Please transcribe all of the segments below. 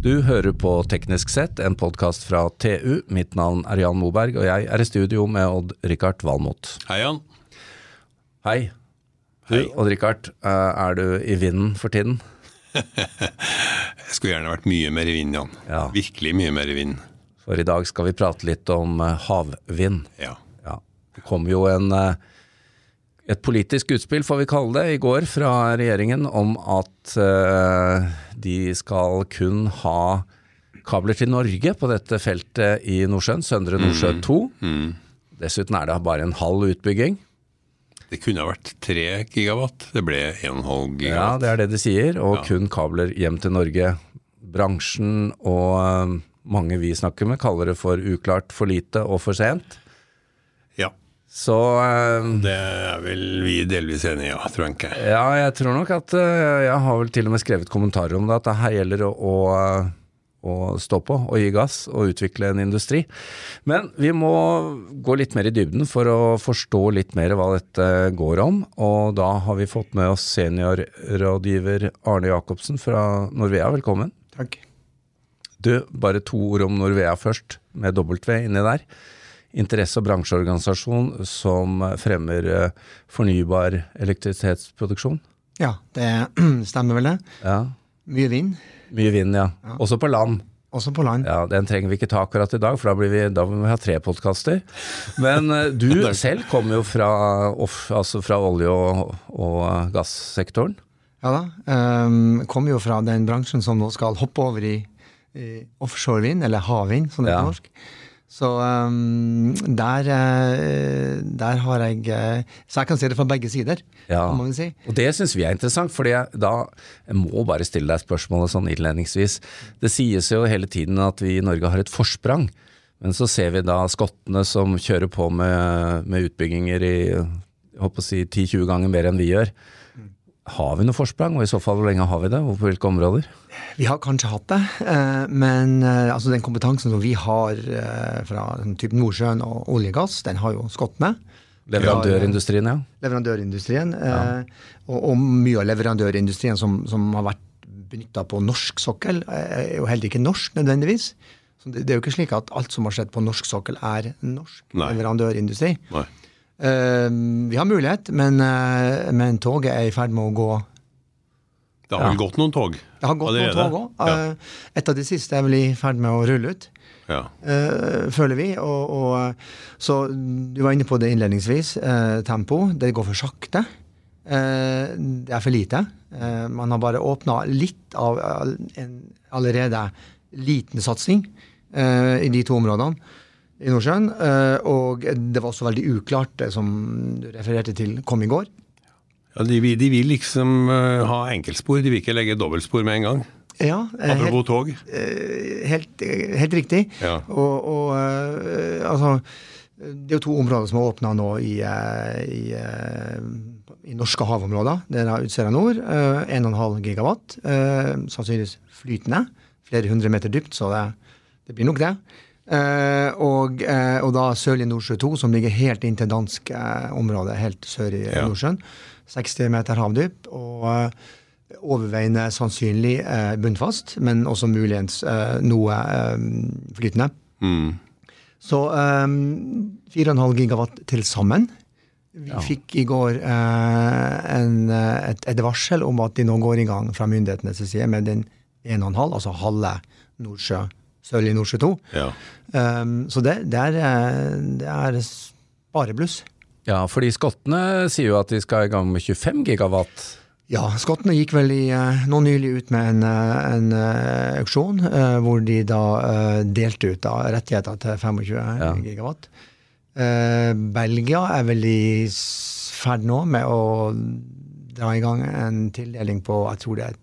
Du hører på Teknisk sett, en podkast fra TU. Mitt navn er Jan Moberg, og jeg er i studio med Odd-Rikard Valmot. Hei, Jan. Hei. Hei. Odd-Rikard, eh, er du i vinden for tiden? Jeg skulle gjerne vært mye mer i vinden, Jan. Ja. Virkelig mye mer i vinden. For i dag skal vi prate litt om eh, havvind. Ja. Ja. Det kom jo en, eh, et politisk utspill, får vi kalle det, i går fra regjeringen om at uh, de skal kun ha kabler til Norge på dette feltet i Nordsjøen, Søndre Nordsjø 2. Dessuten er det bare en halv utbygging. Det kunne ha vært 3 gigawatt. Det ble 1,5 Ja, gigawatt. det er det de sier, og Ja. kun kabler hjem til Norge. Bransjen og eh, mange vi snakker med kaller det for uklart, for lite og for sent. Ja. Så eh, Det er vel vi delvis enige i, ja, tror jeg ikke. Ja, jeg tror nok at eh, Jeg har vel til og med skrevet kommentarer om det, at det her gjelder å, å, å stå på og gi gass og utvikle en industri. Men vi må gå litt mer i dybden for å forstå litt mer hva dette går om. Og da har vi fått med oss seniorrådgiver Arne Jacobsen fra Norvea. Velkommen. Takk. Du, bare to ord om Norvea først, med W inni der. Interesse- og bransjeorganisasjon som fremmer eh, fornybar elektrisitetsproduksjon. Ja, det stemmer vel det. Ja, Mye vind, Mye vind, ja. Også på land. også på land. Ja, Den trenger vi ikke ta akkurat i dag, for da, blir vi, da må vi ha tre podkaster. Men eh, du selv kommer jo fra, off, altså fra olje- og, og gassektoren. Ja da. Um, kommer jo fra den bransjen som nå skal hoppe over i, i offshorevind, eller havvind, som det Ja. heter på norsk. Så um, der, eh, der har jeg eh, Så jeg kan si det fra begge sider, Ja. si. Og det syns vi er interessant, jeg, da jeg må bare stille deg spørsmålet sånn innledningsvis. Det sies jo hele tiden at vi i Norge har et forsprang, men så ser vi da skottene som kjører på med, med utbygginger i jeg håper å si 10-20 ganger mer enn vi gjør. Har vi noe forsprang, og i så fall hvor lenge har vi det, og på hvilke områder? Vi har kanskje hatt det, eh, men eh, altså den kompetansen som vi har eh, fra typen Nordsjøen og olje og gass, den har jo skottene. Leverandørindustrien, ja. leverandørindustrien, ja. og, og mye av leverandørindustrien som, som har vært benytta på norsk sokkel, er jo heller ikke norsk nødvendigvis. Så det, det er jo ikke slik at alt som har skjedd på norsk sokkel, er norsk Nei. leverandørindustri. Nei. Eh, vi har mulighet, men, eh, men toget er i ferd med å gå Det har vel gått noen tog Det har gått noen tog òg. Et av de siste er vel i ferd med å rulle ut. Ja. eh, føler vi. Og, og, eh, så du var inne på det innledningsvis. eh, tempo. Det går for sakte. Eh, det er for lite. Eh, man har bare åpna litt av en allerede liten satsing eh, i de to områdene i Nordsjøen. Eh, og det var også veldig uklart, det som du refererte til, kom i går. ja de, vil- de vil liksom eh, ha enkeltspor, de vil ikke legge dobbeltspor med en gang. Ja, eh, Apropos tog. Helt, helt riktig. Ja. Og, og altså Det er jo to områder som er åpna nå i, i, i norske havområder. Det er Utsira nord. eh, 1,5 gigawatt. Sannsynligvis flytende. Flere hundre meter dypt, så det, det blir nok det. Eh, og, eh, og da sørlig Nordsjø 2, som ligger helt inntil dansk eh, område, helt sør i Ja. Nordsjøen. 60 meter havdyp. og overveiende sannsynlig eh, bunnfast, men også muligens eh, noe eh, flytende. Mm. Så eh, 4,5 gigawatt til sammen. Vi fikk i går eh, en, et, et varsel om at de nå går i gang fra myndighetenes side med den 1,5, altså halve Nordsjø, Sørlige Nordsjø 2. Ja. Um, så det, det, er, det er bare bluss. Ja, fordi skottene sier jo at de skal i gang med 25 gigawatt. Ja, skottene gikk vel i, eh, nå nylig ut med en, eh, en eh, auksjon uh, hvor de da uh, delte ut da, rettigheter til 25 Ja. gigawatt. Uh, Belgia er vel i ferd nå med å dra i gang en tildeling på jeg tror det er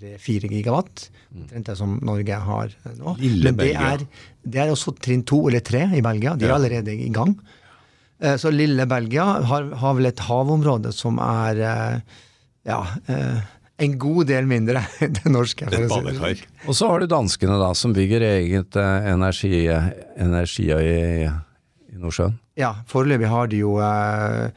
3-4 gigawatt. Omtrent det som Norge har nå. Lille Men det Belgia. er, det er også trinn to eller tre i Belgia. De er Ja. allerede i gang. Eh, Så lille Belgia har, har vel et havområde som er eh, ja, eh, en god del mindre enn det norske. Et si badekar. Og så har du danskene da, som bygger eget energi, energi, i, i Nordsjøen. Ja, foreløpig har de jo eh,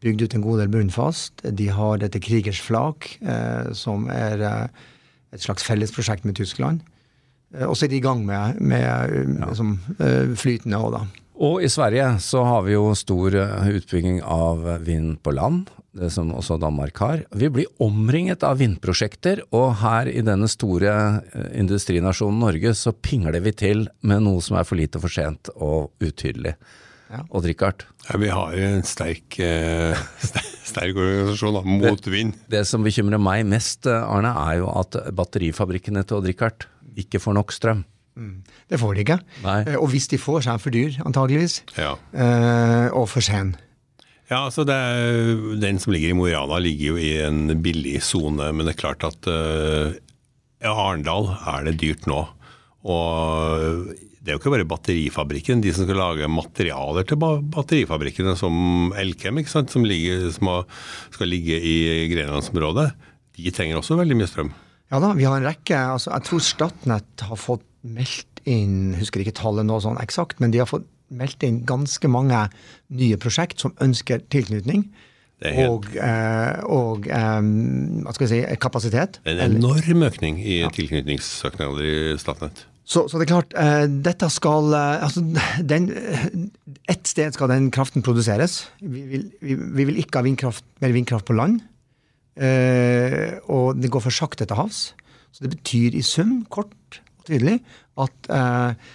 bygd ut en god del bunnfast. De har dette Krigers flak, eh, som er eh, et slags fellesprosjekt med Tyskland. Eh, Og så er de i gang med, med eh, liksom, flytende òg, da. Og i Sverige så har vi jo stor utbygging av vind på land, det som også Danmark har. Vi blir omringet av vindprosjekter, og her i denne store industrinasjonen Norge så pingler vi til med noe som er for lite, for sent og utydelig. Ja. Odd Rikard, Ja, vi har en sterk, eh, sterk organisasjon da, mot vind. det som bekymrer meg mest, eh, Arne, er jo at batterifabrikkene til Odd Rikard ikke får nok strøm. Det får de ikke. Nei. Eh, Og hvis de får, så er den for dyr, antageligvis. Ja. Eh, og for sen. Ja, altså det er, Den som ligger i Mo i Rana, ligger jo i en billig sone, men det er klart at uh, i Arendal er det dyrt nå. Og det er jo ikke bare batterifabrikken, de som skal lage materialer til ba- batterifabrikkene, som Elkem, som, ligger, som skal ligge i Grenlandsområdet, de trenger også veldig mye strøm. Ja da, vi har en rekke. altså Jeg tror Statnett har fått meldt inn, husker ikke tallet nå sånn eksakt, men de har fått meldt inn ganske mange nye prosjekt som ønsker tilknytning. Helt- Og, eh, og eh, hva skal jeg si, kapasitet. En enorm økning i tilknytningssøknader i Statnett. Så, så det er klart, eh, dette skal eh, altså, den, eh, Et sted skal den kraften produseres. Vi vil, vi, vi vil ikke ha vindkraft, mer vindkraft på land. Eh, og det går for sakte til havs. Så det betyr i sum, kort og tydelig, at eh,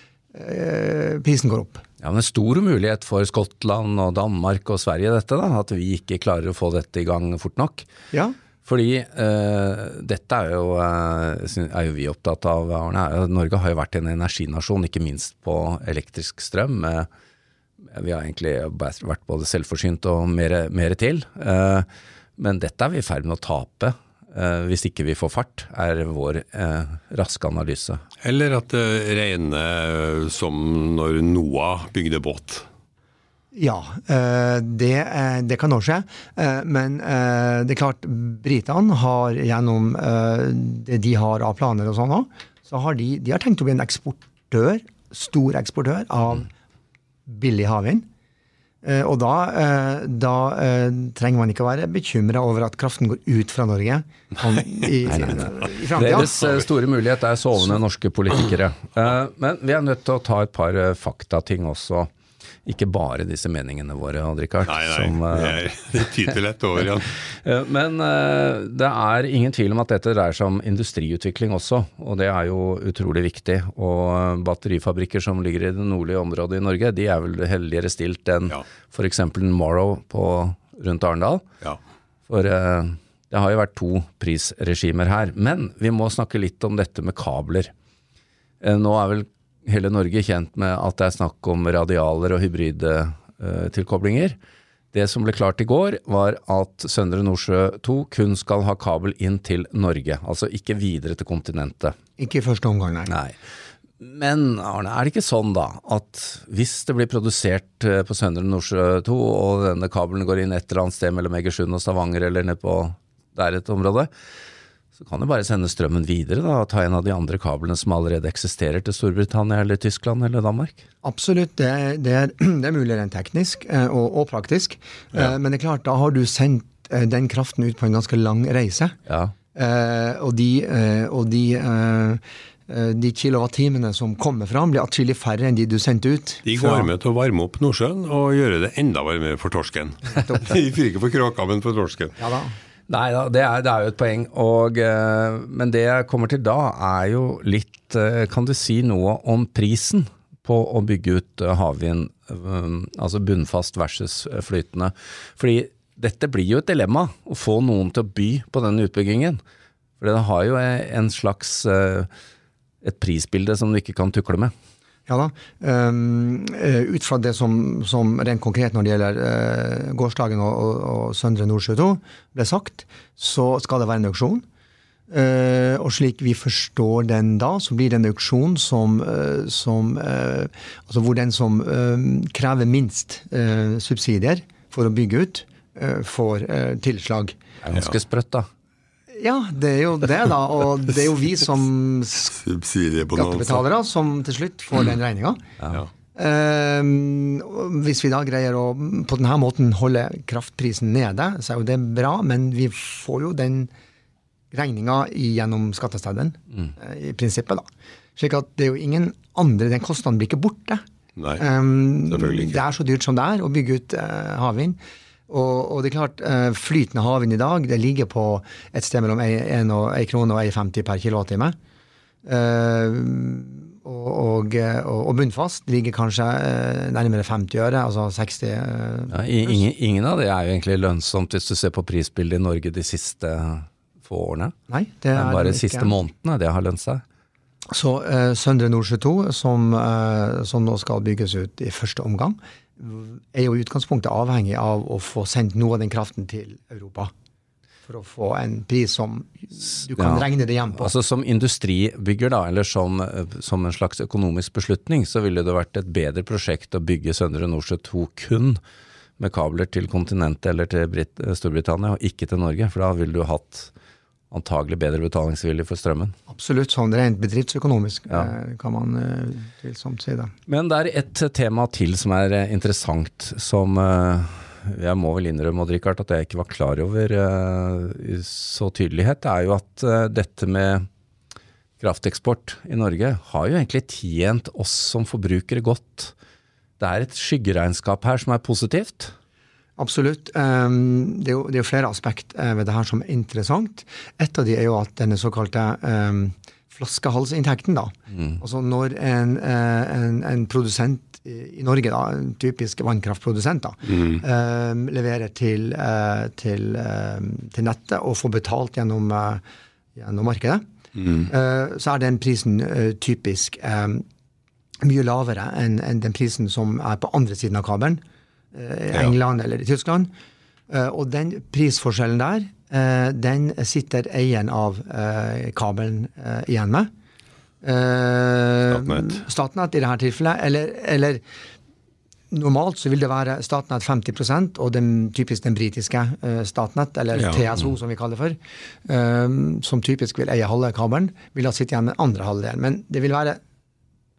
eh, prisen går opp. Ja, men er stor mulighet for Skottland og Danmark og Sverige dette, da, at vi ikke klarer å få dette i gang fort nok. Ja, Fordi uh, dette er jo, uh, er jo vi opptatt av, Arne. Norge har jo vært en energinasjon, ikke minst på elektrisk strøm. Uh, vi har egentlig vært både selvforsynt og mer, til. Eh, men dette er vi i ferd med å tape. hvis ikke vi får fart, er vår raske analyse. Eller at det regner som når Noah bygde båt. Ja eh, det, eh, det kan nå skje. Eh, men det er klart, britene har gjennom det de har av planer og sånn òg, så har de, de har tenkt å bli en eksportør, stor eksportør av billig havvind. Og da, da trenger man ikke være bekymra over at kraften går ut fra Norge om, i, i. Deres store mulighet er sovende norske politikere. Men vi er nødt til å ta et par faktating også. Ikke bare disse meningene våre, Odd Rikard. Nei, nei, som, eh, det er- tyter lett over igjen. Eh, Men eh, det er ingen tvil om at dette dreier seg om industriutvikling også, og det er jo utrolig viktig. Og batterifabrikker som ligger i det nordlige området i Norge, de er vel heldigere stilt enn Ja. f.eks. Morrow på, rundt Arendal. Ja. For det har jo vært to prisregimer her. Men vi må snakke litt om dette med kabler. Nå er vel hele Norge kjent med at det er snakk om radialer og hybridtilkoblinger. det som ble klart i går, var at Søndre Nordsjø 2 kun skal ha kabel inn til Norge. Altså ikke videre til kontinentet. Ikke i første omgang, nei. Nei. Men Arne, er det ikke sånn da at hvis det blir produsert eh, på Søndre Nordsjø 2, og denne kabelen går inn et eller annet sted mellom Egersund og Stavanger eller ned på der et område, så kan du bare sende strømmen videre da, og ta en av de andre kablene som allerede eksisterer til Storbritannia eller Tyskland eller Danmark? Absolutt, det, er- det, er, det er mulig rent teknisk eh, og, og praktisk. Ja. Men det er klart, da har du sendt eh, den kraften ut på en ganske lang reise. Ja. Eh, og de, eh, og de, eh, eh, de kilowattimene som kommer fram, blir atskillig færre enn de du sendte ut. De fra- går med til å varme opp Nordsjøen og gjøre det enda varmere for torsken. De fyrer ikke for kråka, men for torsken. Ja da. Nei da, det det er jo et poeng. Og, eh, men det jeg kommer til da, er jo litt eh, Kan du si noe om prisen på å bygge ut eh, havvind, altså bunnfast versus flytende? Fordi dette blir jo et dilemma, å få noen til å by på denne utbyggingen. For det har jo en slags et prisbilde som du ikke kan tukle med. Ja da. Um, eh, ut fra det som, som rent konkret når det gjelder uh, gårsdagen og, og, og Søndre Nordsjø 2 ble sagt, så skal det være en auksjon. Uh, og slik vi forstår den da, så blir det en auksjon som, uh, som eh, Altså hvor den som eh, krever minst eh, subsidier for å bygge ut, eh, får eh, tilslag. Det er ganske sprøtt, da. Ja, det er jo det, da. Og det er jo vi som skattebetalere som til slutt får den regninga. Ja. Ehm, hvis vi da greier å på denne måten holde kraftprisen nede, så er jo det bra, men vi får jo den regninga gjennom skattestedet, eh, i prinsippet, da. Slik at det er jo ingen andre Den kostnaden blir ikke borte. Nei, Um, selvfølgelig ikke. det er så dyrt som det er å bygge ut uh, havvind. Og, og det er klart, eh, flytende havvind i dag det ligger på et sted mellom 1 krone og 1,50 per kilowattime. Eh, og, og, og, bunnfast ligger kanskje eh, nærmere 50 øre, altså 60 eh, Ja, ingen, ingen av det er jo egentlig lønnsomt hvis du ser på prisbildet i Norge de siste få årene. Nei, det er er bare de siste månedene det har lønt seg. Så Søndre Nordsjø 2, som, som nå skal bygges ut i første omgang, er jo i utgangspunktet avhengig av å få sendt noe av den kraften til Europa. For å få en pris som du kan Ja. regne det hjem på. Altså Som industribygger, da, eller som, som en slags økonomisk beslutning, så ville det vært et bedre prosjekt å bygge Søndre Nordsjø 2 kun med kabler til kontinentet eller til Brit Storbritannia, og ikke til Norge. For da ville du hatt antagelig bedre betalingsvilje for strømmen. Absolutt sånn rent bedriftsøkonomisk, Ja. eh, kan man eh, tvilsomt si det. Men det er et tema til som er eh, interessant, som eh, jeg må vel innrømme, Odd Rikard, at jeg ikke var klar over eh, i så tydelighet. Det er jo at eh, dette med krafteksport i Norge har jo egentlig tjent oss som forbrukere godt. Det er et skyggeregnskap her som er positivt. Absolutt. Det, er jo, det er jo flere aspekt eh, ved det her som er interessant. Et av de er jo at denne såkalte um, flaskehalsinntekten, da. Altså når en, eh, en, en produsent i Norge, da, en typisk vannkraftprodusent, da, um, leverer til, eh, til, um, til nettet og får betalt gjennom, eh, gjennom markedet, eh, så er den prisen eh, typisk mye lavere enn enn den prisen som er på andre siden av kabelen eh, i Ja. England eller i Tyskland. Eh, og den prisforskjellen der, eh, den sitter eieren av kabelen igjen med. Statnett. Statnett i dette tilfellet. Eller, eller normalt så vil det være Statnett 50% og den, typisk den britiske Statnett, eller Ja. TSO som vi kaller det for, som typisk vil eie halve kabelen, vil da sitte igjen med den andre halvdelen. Men det vil være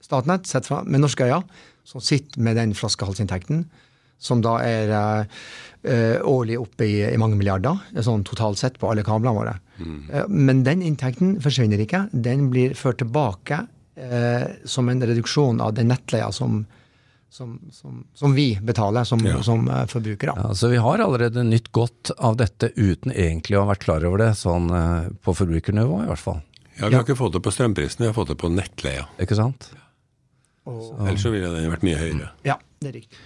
Statnett, sett fra, med norske øyne, som sitter med den flaskehalsinntekten, som da er eh, eh, årlig oppe i, i mange milliarder, sånn totalt sett på alle kablene våre. Eh, men den inntekten forsvinner ikke. Den blir ført tilbake eh, som en reduksjon av den nettleia som, som, som, som vi betaler som, Ja. som eh, forbrukere. Ja, så vi har allerede nytt godt av dette uten egentlig å ha vært klar over det, sånn eh, på forbrukernivå i hvert fall. Ja, Vi har ikke fått det på strømprisen, vi har fått det på nettleia. Ikke sant? Og, Ellers så ville den vært mye høyere. ja, det er riktig.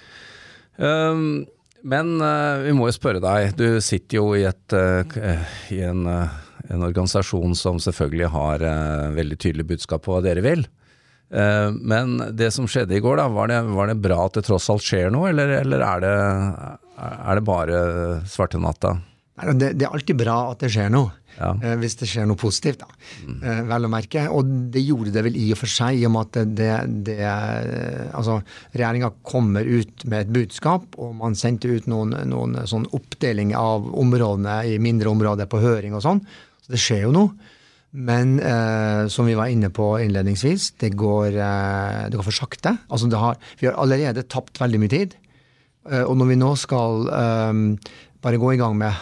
Um, men uh, vi må jo spørre deg, du sitter jo i, et, uh, i en, uh, en organisasjon som selvfølgelig har veldig tydelig budskap på hva dere vil. Eh, men det som skjedde i går, da, var det, var det bra at det tross alt skjer noe, eller, eller er, det, er det bare svarte natta? Det, det er alltid bra at det skjer noe. Ja. Eh, hvis det skjer noe positivt, da. Eh, vel å merke. Og det gjorde det vel i og for seg, i og med at det, det, det Altså, regjeringa kommer ut med et budskap, og man sendte ut noen, noen sånn oppdeling av områdene i mindre områder på høring og sånn. Så det skjer jo noe. Men eh, som vi var inne på innledningsvis, det går, eh, det går for sakte. Altså det har, vi har allerede tapt veldig mye tid. Eh, og når vi nå skal eh, bare gå i gang med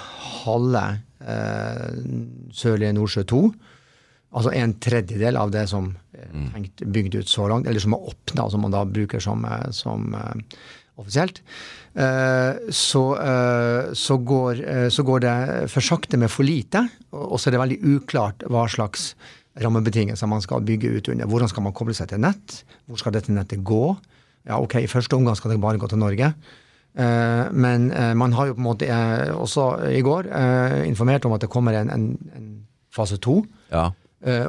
halve eh, Sørlige Nordsjø 2, altså en tredjedel av det som er tenkt bygd ut så langt, eller som er åpna, som man da bruker som, eh, som eh, offisielt, eh, så, eh, så, går, eh, så går det for sakte med for lite, og og så er det veldig uklart hva slags rammebetingelser man skal bygge ut under. Hvordan skal man koble seg til nett? Hvor skal dette nettet gå? Ja, ok, I første omgang skal det bare gå til Norge. Eh, men eh, man har jo på en måte eh, også i går informert om at det kommer en, en, en fase to. Ja.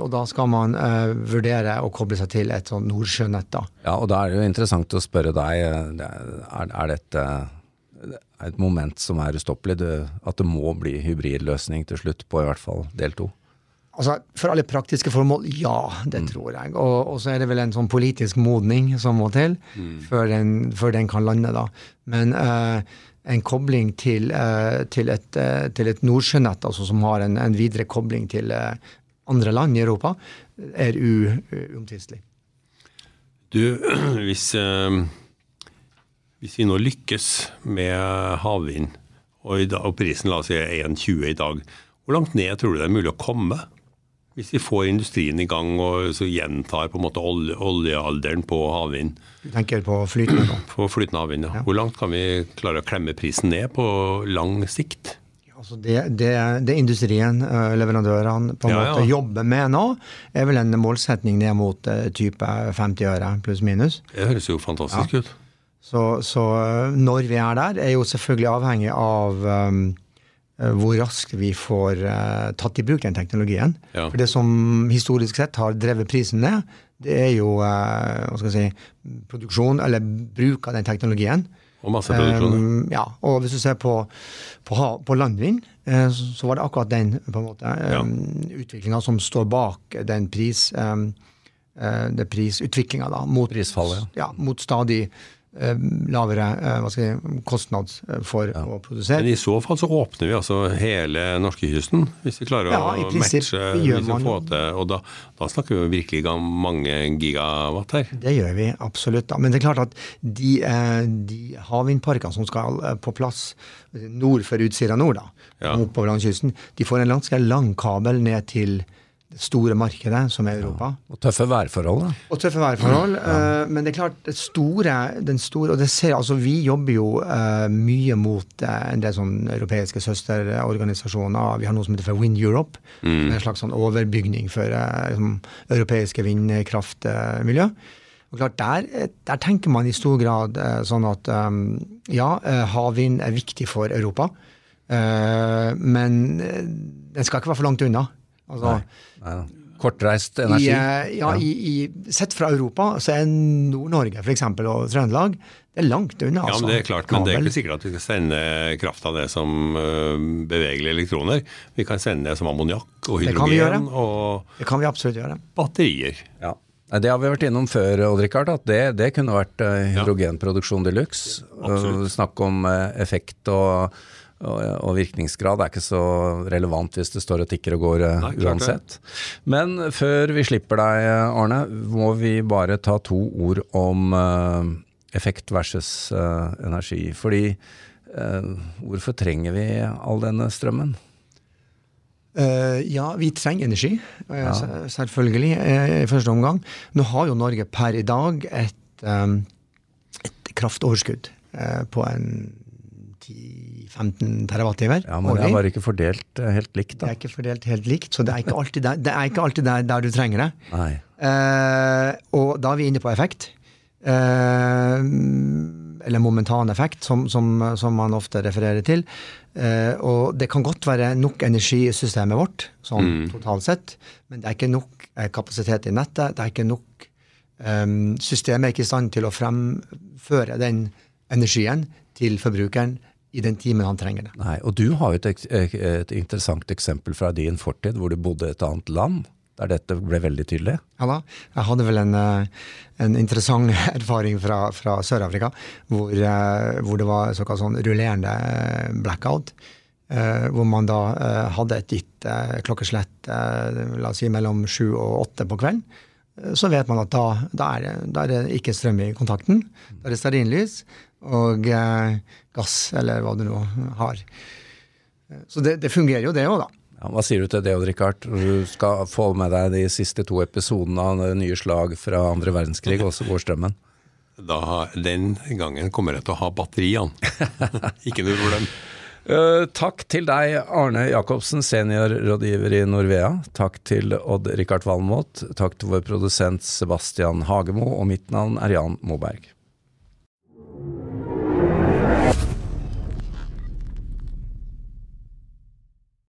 Og da skal man vurdere å koble seg til et sånn nordsjønett. da. ja, og da er det jo interessant å spørre deg, det er, er dette et moment som er ustoppelig, at det må bli hybridløsning til slutt på i hvert fall del to? Altså, For alle praktiske formål, ja, det tror jeg. Og, og så er det vel en sånn politisk modning som må til før, den, før den kan lande, da. Men uh, en kobling til, uh, til, et, uh, til et nordsjønett, altså som har en, en videre kobling til andre land i Europa, er uomtvistelig. Du, hvis, hvis vi nå lykkes med havvind, og, og prisen la oss si er 1,20 i dag, hvor langt ned tror du det er mulig å komme? Hvis vi får industrien i gang og så gjentar på en måte olje, oljealderen på havvind, Du tenker på flytende nå. på flytende havvind, ja. hvor langt kan vi klare å klemme prisen ned på lang sikt? Altså det, det, det industrien, eh, leverandørene, på en Ja, måte ja. jobber med nå, er vel en målsetning ned mot eh, type 50 øre pluss minus. Det høres jo fantastisk ut. Så, så eh, når vi er der, er jo selvfølgelig avhengig av um, hvor raskt vi får uh, tatt i bruk den teknologien. Ja. For det som historisk sett har drevet prisen ned, det er jo uh, hva skal jeg si, produksjon, eller bruk av den teknologien. Og masseproduksjon. Um, ja, og hvis du ser på, på, på landvind, uh, så var det akkurat den på en måte, Ja. um, utviklinga som står bak den pris, um, eh, prisutviklinga mot, Prisfallet, ja, mot stadig eh, lavere eh, skal jeg, si, kostnad for for å produsere. Men i så fall så åpner vi altså hele norskekysten, hvis vi klarer Ja, å prinsipp, matche. gjør Hvis vi får til, og da, da snakker vi virkelig om mange gigawatt her. Det gjør vi absolutt. Men det er klart at de, eh, de havvindparkene som skal eh, på plass nord for Utsira nord, da, Ja. oppover langs kysten, de får en ganske lang kabel ned til det store markedet, som er Europa. Og tøffe værforhold, da. Og tøffe værforhold. eh, men det er klart, det store, den store Og det ser, altså vi jobber jo uh, mye mot uh, en del sånn europeiske søsterorganisasjoner. Vi har noe som heter for Wind Europe. Er en slags sånn overbygning for liksom, europeiske vindkraftmiljø. Og klart, der, der tenker man i stor grad sånn at um, ja, havvind er viktig for Europa. men den skal ikke være for langt unna. Altså, Nei, nei. Kortreist energi. I, ja, I, i, sett fra Europa så er Nord-Norge for eksempel, og Trøndelag det er langt unna. Ja, altså. men Det er klart, men det er ikke sikkert at vi skal sende kraft av det som øh, bevegelige elektroner. Vi kan sende det som ammoniakk og Det kan vi hydrogen gjøre. og Det kan vi absolutt gjøre. batterier. Ja. Det har vi vært innom før, Odd Rikard, at det, det kunne vært eh, hydrogenproduksjon de luxe. Snakk om eh, effekt og, og, og virkningsgrad er ikke så relevant hvis det står og tikker og går eh, Nei, uansett. Men før vi slipper deg, Arne, må vi bare ta to ord om uh, effekt versus uh, energi. Fordi uh, hvorfor trenger vi all denne strømmen? Eh, ja, vi trenger energi, eh, se- selvfølgelig, eh, i første omgang. Nå har jo Norge per i dag et, um, et kraftoverskudd eh, på en 10-15 TWh. Ja, Men det er bare ikke fordelt eh, helt likt, Det er ikke fordelt helt likt, så det er ikke alltid der, det er ikke alltid der, der du trenger det. Nei. Eh, og da er vi inne på effekt. Eh, eller momentan effekt, som, som, som man ofte refererer til. Eh, og det kan godt være nok energi i systemet vårt, sånn totalt sett, men det er ikke nok eh, kapasitet i nettet. Det er ikke nok eh, Systemet er ikke i stand til å fremføre den energien til forbrukeren i den timen han trenger det. Nei, og du har jo et, et, et interessant eksempel fra din fortid, hvor du bodde i et annet land, der dette ble veldig tydelig. Ja da. Jeg hadde vel en, eh, en interessant erfaring fra, fra Sør-Afrika, hvor, eh, hvor det var såkalt sånn rullerende eh, blackout. eh, Hvor man da eh, hadde et gitt eh, klokkeslett, eh, la oss si mellom sju og åtte på kvelden. Eh, Så vet man at da, da, er, det, da er det ikke strøm i kontakten. Da er det stearinlys og eh, gass, eller hva du nå har. Eh, Så det, det fungerer jo, det òg, da. Ja, hva sier du til det, Odd Rikard? Du skal få med deg de siste to episodene av det nye slag fra andre verdenskrig, og så går strømmen. Da, den gangen kommer jeg til å ha batteriene. ikke noe problem. Eh, takk til deg, Arne Jacobsen, seniorrådgiver i Norvea. Takk til Odd Rikard Valmot. Takk til vår produsent Sebastian Hagemo, og mitt navn er Jan Moberg.